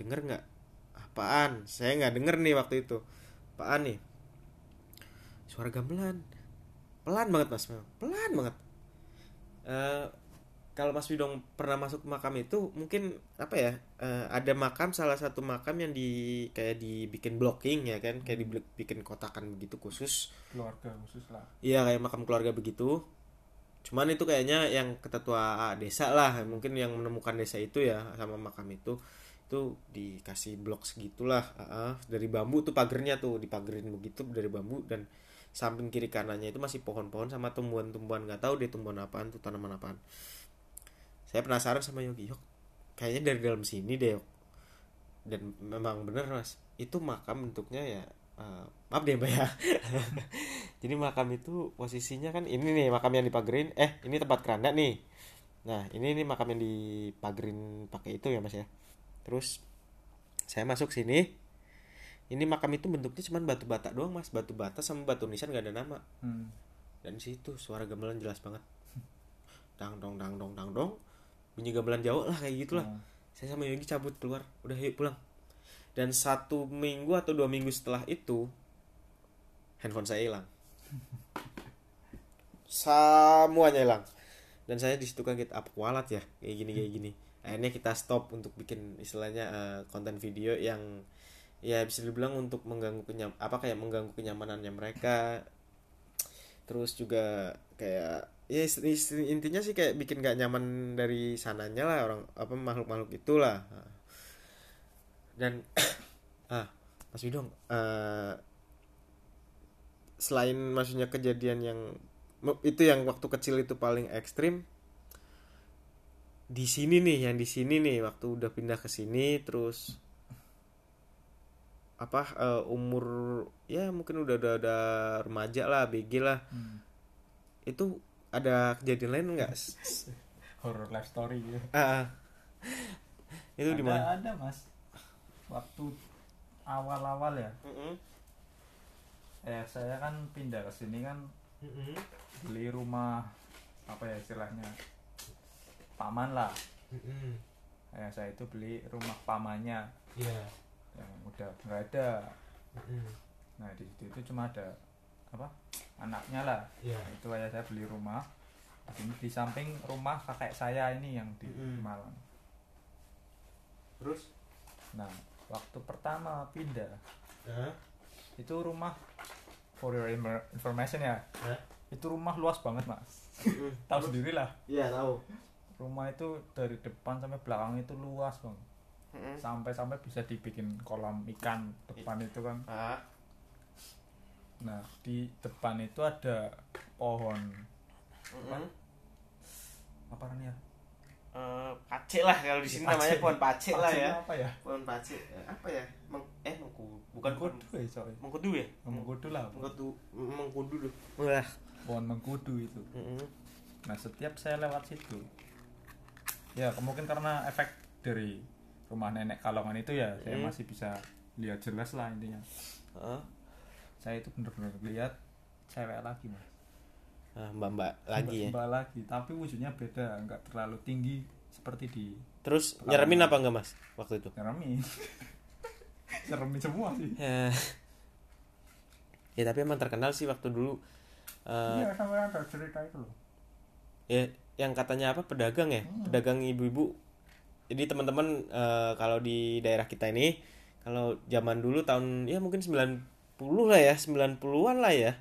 denger nggak? Apaan? Saya nggak denger nih waktu itu. Apaan nih? Suara gamelan. Pelan banget mas pelan banget. Eh, kalau Mas Widong pernah masuk makam itu mungkin apa ya eh, ada makam salah satu makam yang di kayak dibikin blocking ya kan kayak dibikin kotakan begitu khusus. Keluarga khusus lah. Iya kayak makam keluarga begitu. Cuman itu kayaknya yang ketua desa lah, mungkin yang menemukan desa itu ya sama makam itu. Itu dikasih blok segitulah ah, ah. dari bambu tuh pagernya tuh dipagerin begitu dari bambu dan samping kiri kanannya itu masih pohon-pohon sama tumbuhan-tumbuhan. Nggak tahu deh tumbuhan apaan tuh tanaman apaan saya penasaran sama Yogi. Yok kayaknya dari dalam sini deh Yok dan memang bener mas. Itu makam bentuknya ya eh, maaf deh mbak ya. Jadi makam itu posisinya kan ini nih makam yang dipagerin. Eh ini tempat keranda nih. Nah ini nih makam yang dipagerin pakai itu ya mas ya. Terus saya masuk sini. Ini makam itu bentuknya cuma batu bata doang mas. Batu bata sama batu nisan gak ada nama. Hmm. dan di situ suara gamelan jelas banget. Dang dong dang dong dang dong bunyi gamelan Jawa lah kayak gitulah. Hmm. saya sama Yogi cabut keluar. Udah yuk pulang. Dan satu minggu atau dua minggu setelah itu handphone saya hilang. Semuanya hilang. Dan saya di situ kaget apa kualat ya? Kayak gini kayak gini. Akhirnya kita stop untuk bikin istilahnya eh, konten video yang ya bisa dibilang untuk mengganggu kenyam apa kayak mengganggu kenyamanannya mereka. Terus juga kayak ya intinya sih kayak bikin gak nyaman dari sananya lah orang apa makhluk-makhluk itulah dan ah Mas Widong eh, selain maksudnya kejadian yang itu yang waktu kecil itu paling ekstrim di sini nih yang di sini nih waktu udah pindah ke sini terus apa eh, umur ya mungkin udah udah, udah remaja lah BG lah Hmm. itu ada kejadian lain enggak horror life story ya ah itu di ada mana? ada mas. Waktu awal-awal ya. Mm-mm. eh saya kan pindah ke sini kan Mm-mm. beli rumah apa ya istilahnya paman lah. Mm-mm. eh saya itu beli rumah pamannya. Iya. Yang udah nggak ada. Mm-mm. nah di situ itu cuma ada apa anaknya lah. Iya. Nah, itu ayah saya beli rumah. Di di samping rumah kakek saya ini yang di Mm-mm. Malang. Terus? Nah waktu pertama pindah Hah? itu rumah for your infor- information ya Hah? itu rumah luas banget mas. Mm-mm. tahu sendiri lah. Iya tahu. Rumah itu dari depan sampai belakang itu luas bang. Sampai-sampai bisa dibikin kolam ikan depan itu kan nah di depan itu ada pohon. Mm-mm. apa namanya Eh, pace lah kalau di sini Pace. namanya pohon pace lah Pacenya ya. apa ya? Pohon pace Eh, apa ya? Meng, eh mengku bukan mengkudu ya coy. Mengkudu ya? Mengkudu lah. Mengkudu mengkudu tuh wah. Pohon mengkudu itu. Mm-mm. nah setiap saya lewat situ ya mungkin karena efek dari rumah nenek kalongan itu ya saya Hmm. masih bisa lihat jelas lah intinya. Ah, saya itu bener-bener lihat cewek lagi mas. Ah, mbak-mbak lagi ya? Mbak lagi tapi wujudnya beda nggak terlalu tinggi seperti di terus nyeremin apa enggak mas waktu itu? Neremi Neremi semua sih. Ya ya tapi emang terkenal sih waktu dulu eh, iya sampai ada cerita itu loh. ya yang katanya apa pedagang ya? Pedagang ibu-ibu. Jadi teman-teman eh, kalau di daerah kita ini kalau zaman dulu tahun ya mungkin 90 lah ya 90-an lah ya.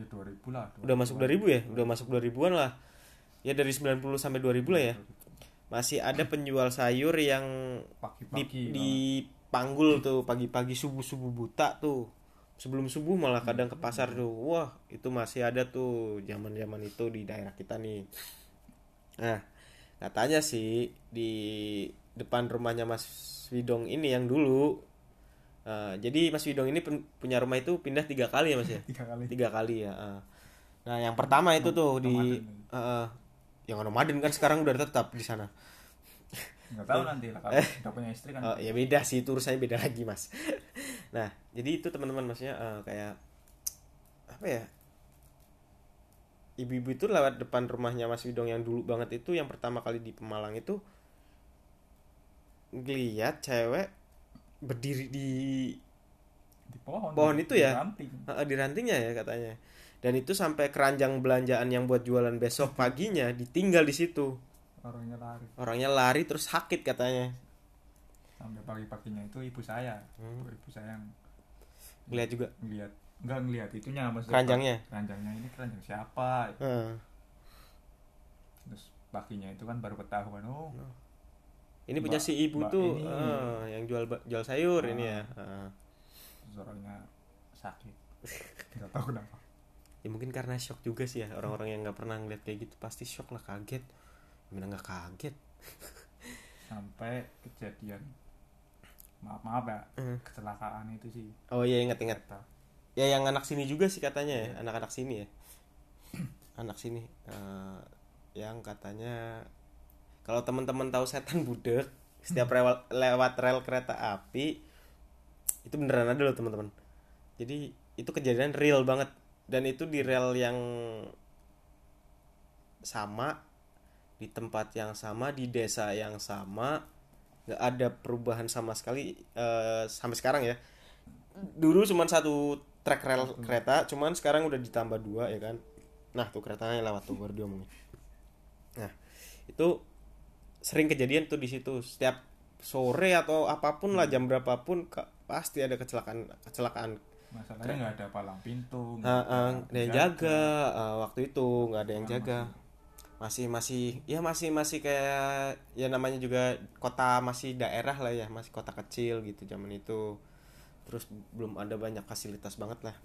Ya 2000 lah udah masuk 2000 ya? Udah masuk 2000-an lah. Ya dari 90 sampai 2000 lah ya. Masih ada penjual sayur yang di, pagi-pagi di panggul tuh pagi-pagi subuh-subuh buta tuh. Sebelum subuh malah kadang ke pasar tuh. Wah itu masih ada tuh zaman-zaman itu di daerah kita nih. Nah katanya sih di depan rumahnya Mas Widong ini yang dulu Eh, jadi Mas Widong ini pen- punya rumah itu pindah tiga kali ya Mas ya? Tiga kali. Tiga kali ya eh. nah yang pertama itu tuh di eh, yang nomaden kan sekarang udah tetap di sana. Nggak tahu nanti lah kalau udah punya istri kan. Oh, ya beda sih itu urusannya beda lagi mas. Nah jadi itu teman-teman maksudnya eh, kayak apa ya ibu-ibu itu lewat depan rumahnya Mas Widong yang dulu banget itu yang pertama kali di Pemalang itu ngeliat cewek berdiri di di pohon Pohon itu di ya? ranting. di rantingnya ya katanya. Dan itu sampai keranjang belanjaan yang buat jualan besok paginya ditinggal di situ. Orangnya lari. Orangnya lari terus sakit katanya. Sampai pagi-paginya itu ibu saya. Hmm. ibu saya yang ngeliat juga? Ngelihat nggak ngelihat itunya maksudnya keranjangnya? Keranjangnya ini keranjang siapa? Heeh. terus paginya itu kan baru ketahuan oh Ini punya si ibu mbak tuh ini. eh, yang jual jual sayur Ah. ini ya. Orangnya sakit nggak tahu kenapa Ya mungkin karena shock juga sih ya orang-orang yang nggak pernah ngeliat kayak gitu pasti shock lah kaget. Gimana nggak kaget? sampai kejadian maaf maaf ya Hmm. kecelakaan itu sih Oh iya ingat-ingat. kereta. Ya yang anak sini juga sih katanya ya, Iya. anak-anak sini ya. Anak sini eh, yang katanya kalau teman-teman tahu setan budek setiap rewel- lewat rel kereta api itu beneran ada loh teman-teman. Jadi itu kejadian real banget. Dan itu di rel yang sama di tempat yang sama di desa yang sama nggak ada perubahan sama sekali eh, sampai sekarang ya. Dulu cuma satu trek rel kereta cuman sekarang udah ditambah dua ya kan? Nah tuh keretanya lewat tuh baru diomongin. Nah itu sering kejadian tuh di situ. Setiap sore atau apa pun lah jam berapapun ka- pasti ada kecelakaan kecelakaan. Masalahnya nggak ada palang pintu nggak ah, nggak ada yang jaga. ah, waktu itu nggak ada yang Kan jaga. masih masih ya masih masih kayak ya namanya juga kota masih daerah lah ya masih kota kecil gitu zaman itu. Terus belum ada banyak fasilitas banget lah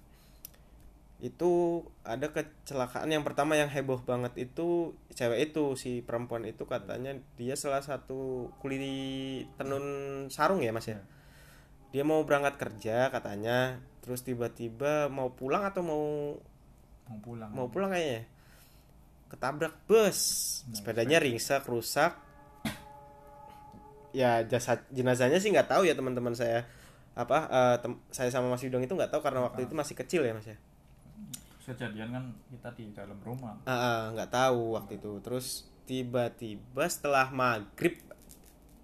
itu ada kecelakaan yang pertama yang heboh banget itu cewek itu si perempuan itu katanya dia salah satu kuli tenun sarung ya mas ya? Iya. dia mau berangkat kerja katanya terus tiba-tiba mau pulang atau mau mau pulang. mau pulang kayaknya? Ketabrak bus. Nah, sepedanya ringsek rusak. Ya jasad jenazahnya sih nggak tahu ya teman-teman saya. Apa eh, tem- saya sama Mas Yudong itu nggak tahu karena waktu itu masih kecil ya Mas ya kejadian kan kita di dalam rumah. Ah, ah, nggak tahu waktu itu. Terus tiba-tiba setelah maghrib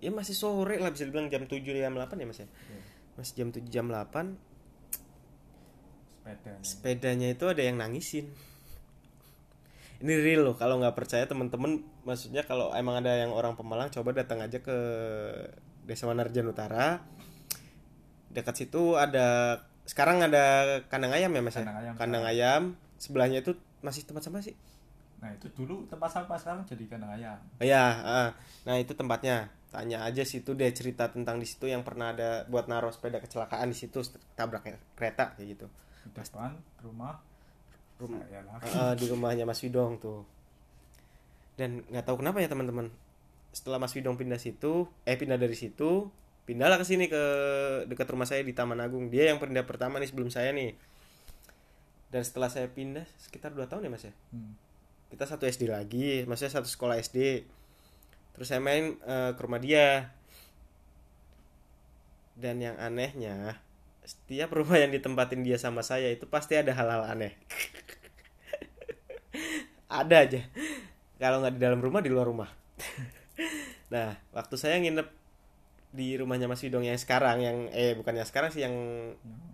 ya masih sore lah bisa dibilang jam 7 jam 8 ya Mas ya? Iya. masih jam 7 jam 8 sepeda sepedanya itu ada yang nangisin. Ini real loh kalau nggak percaya temen-temen maksudnya kalau emang ada yang orang Pemalang coba datang aja ke Desa Wanarjan Utara. Dekat situ ada sekarang ada kandang ayam ya mas ya? Kandang ayam. kandang ayam sebelahnya itu masih tempat sampah sih nah itu dulu tempat sampah sekarang jadi kandang ayam Oh ya, ah. nah itu tempatnya. Tanya aja situ deh cerita tentang di situ yang pernah ada buat naruh sepeda kecelakaan di situ tabrak kereta kayak gitu. depan rumah Rum- saya lagi Ah, di rumahnya Mas Widong tuh. Dan nggak tahu kenapa ya teman-teman. Setelah Mas Widong pindah situ, eh pindah dari situ, pindahlah ke sini ke dekat rumah saya di Taman Agung. Dia yang pindah pertama nih sebelum saya nih. Dan setelah saya pindah sekitar 2 tahun ya Mas ya. Hmm. kita satu SD lagi maksudnya satu sekolah SD terus saya main eh, ke rumah dia dan yang anehnya setiap rumah yang ditempatin dia sama saya itu pasti ada hal-hal aneh ada aja kalau nggak di dalam rumah di luar rumah nah waktu saya nginep di rumahnya Mas Widong yang sekarang yang eh bukan yang sekarang sih yang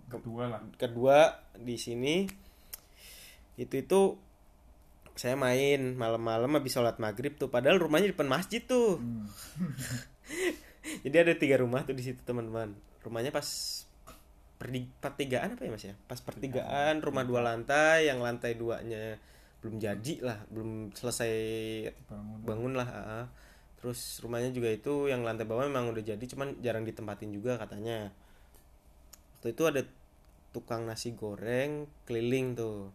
kedua lah. kedua di sini. Itu itu saya main malam-malam habis sholat maghrib tuh padahal rumahnya di depan masjid tuh. Hmm. jadi ada tiga rumah tuh di situ teman-teman. Rumahnya pas perdi pertigaan apa ya mas ya? Pas pertigaan rumah dua lantai yang lantai duanya belum jadi lah belum selesai bangun bangun lah ah, ah. Terus rumahnya juga itu yang lantai bawah memang udah jadi cuman jarang ditempatin juga katanya. Waktu itu ada tukang nasi goreng keliling tuh.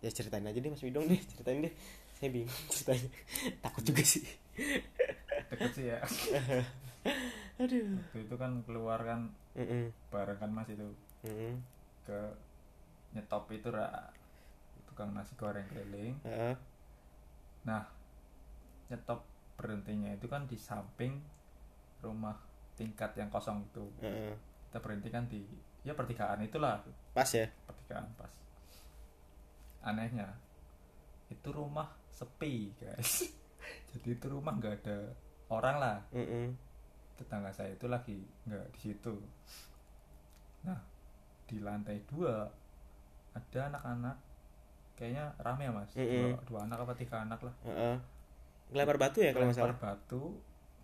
Ya ceritain aja deh mas Widong deh ceritain deh. Saya bingung ceritanya. Takut juga sih. Deket sih ya. Aduh. Waktu itu kan keluar kan Mm-mm. bareng kan mas itu. Mm-mm. ke nyetop itu ra. Tukang nasi goreng keliling. Heeh. nah nyetop berhentinya itu kan di samping rumah tingkat yang kosong itu. Heeh. kita berhenti kan di ya pertigaan itulah. Pas ya? Pertigaan pas. Anehnya itu rumah sepi guys. Jadi itu rumah nggak ada orang lah. Mm-mm. tetangga saya itu lagi nggak di situ. Nah di lantai dua ada anak-anak. Kayaknya rame ya mas? Dua, Mm-mm. dua anak apa tiga anak lah. Heeh. Ngelempar batu ya kalau nggak lempar salah batu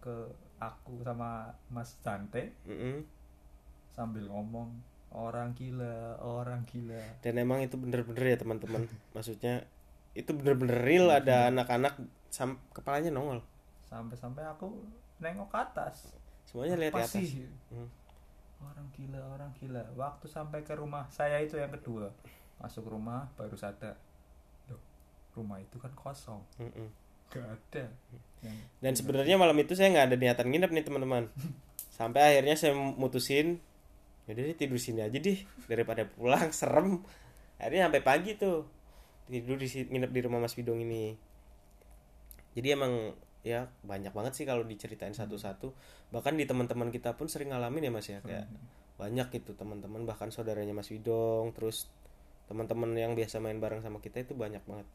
ke aku sama Mas Cante Mm-mm. sambil ngomong orang gila orang gila. Dan emang itu bener-bener ya teman-teman. Maksudnya itu bener-bener real ada anak-anak sam kepalanya nongol. Sampai-sampai aku nengok ke atas. Semuanya lihat atas. sih? Hmm. orang gila orang gila. Waktu sampai ke rumah saya itu yang kedua. Masuk rumah baru sadar. Loh rumah itu kan kosong. Mm-mm. Gak ada yang dan sebenarnya malam itu saya nggak ada niatan nginep nih teman-teman. Sampai akhirnya saya mutusin yaudah deh tidur sini aja deh daripada pulang serem. Akhirnya sampai pagi tuh tidur di si- nginep di rumah Mas Bidong ini. Jadi emang ya banyak banget sih kalau diceritain satu-satu. Bahkan di teman-teman kita pun sering ngalamin ya Mas ya kayak banyak gitu teman-teman bahkan saudaranya Mas Widong terus teman-teman yang biasa main bareng sama kita itu banyak banget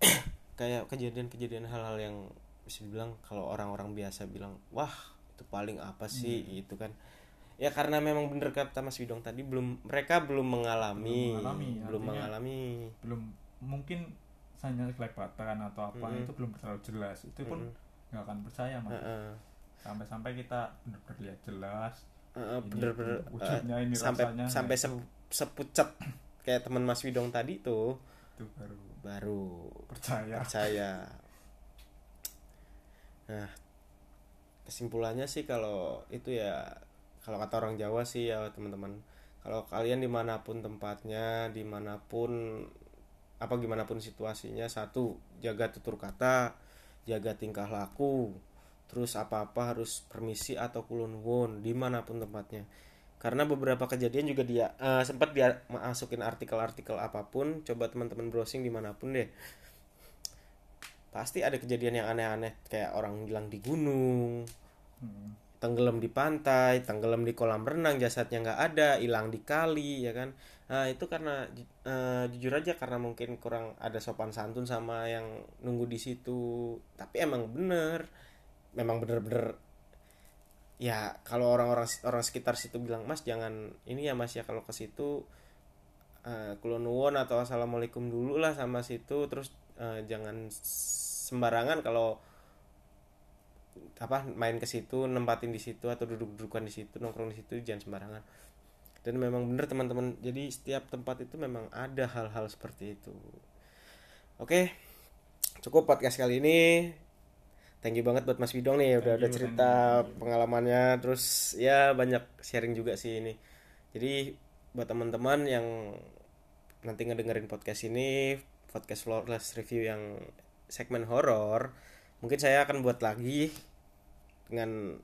kayak kejadian-kejadian hal-hal yang bisa dibilang kalau orang-orang biasa bilang wah itu paling apa sih? Gitu kan. Ya karena memang bener kata Mas Widong tadi belum mereka belum mengalami Belum mengalami, belum mengalami. belum mungkin hanya kelebatan atau apa Mm-mm. itu belum terlalu jelas. Itu pun nggak akan percaya mas. Heeh. sampai-sampai kita benar-benar lihat jelas Heeh, Ini bener-bener wujudnya, eh, ini sampai rasanya, sampai nah, se- sepucet kayak teman Mas Widong tadi tuh. Itu baru baru. Percaya. Percaya. Nah kesimpulannya sih kalau itu ya kalau kata orang Jawa sih ya teman-teman kalau kalian di mana pun tempatnya di mana pun apa gimana pun situasinya satu jaga tutur kata jaga tingkah laku terus apa-apa harus permisi atau kulun won di mana pun tempatnya karena beberapa kejadian juga dia eh, sempat dia masukin artikel-artikel apa pun coba teman-teman browsing di mana pun deh. Pasti ada kejadian yang aneh-aneh kayak orang hilang di gunung Hmm. tenggelam di pantai tenggelam di kolam renang jasadnya nggak ada hilang di kali ya kan? Nah itu karena eh, jujur aja karena mungkin kurang ada sopan santun sama yang nunggu di situ. Tapi emang bener memang bener-bener ya kalau orang-orang orang sekitar situ bilang mas jangan ini ya mas ya kalau ke situ eh kulon nuwun atau assalamualaikum dulu lah sama situ terus eh, jangan sembarangan kalau apa main ke situ nempatin di situ atau duduk-dudukan di situ nongkrong di situ jangan sembarangan. Dan memang bener teman-teman. Jadi setiap tempat itu memang ada hal-hal seperti itu. Oke cukup podcast kali ini thank you banget buat Mas Widong nih udah Thank udah you, cerita you. pengalamannya. Terus ya banyak sharing juga sih ini. Jadi buat teman-teman yang nanti ngedengerin podcast ini podcast flawless review yang segmen horor mungkin saya akan buat lagi dengan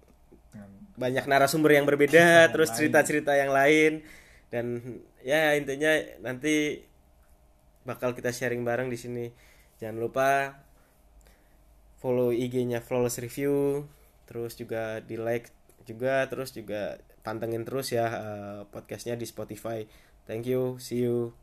dengan banyak narasumber yang berbeda Yang terus cerita-cerita yang lain. Dan ya intinya nanti bakal kita sharing bareng di sini. Jangan lupa follow IG-nya Flawless Review terus juga di like juga terus juga pantengin terus ya eh, podcastnya di Spotify. Thank you see you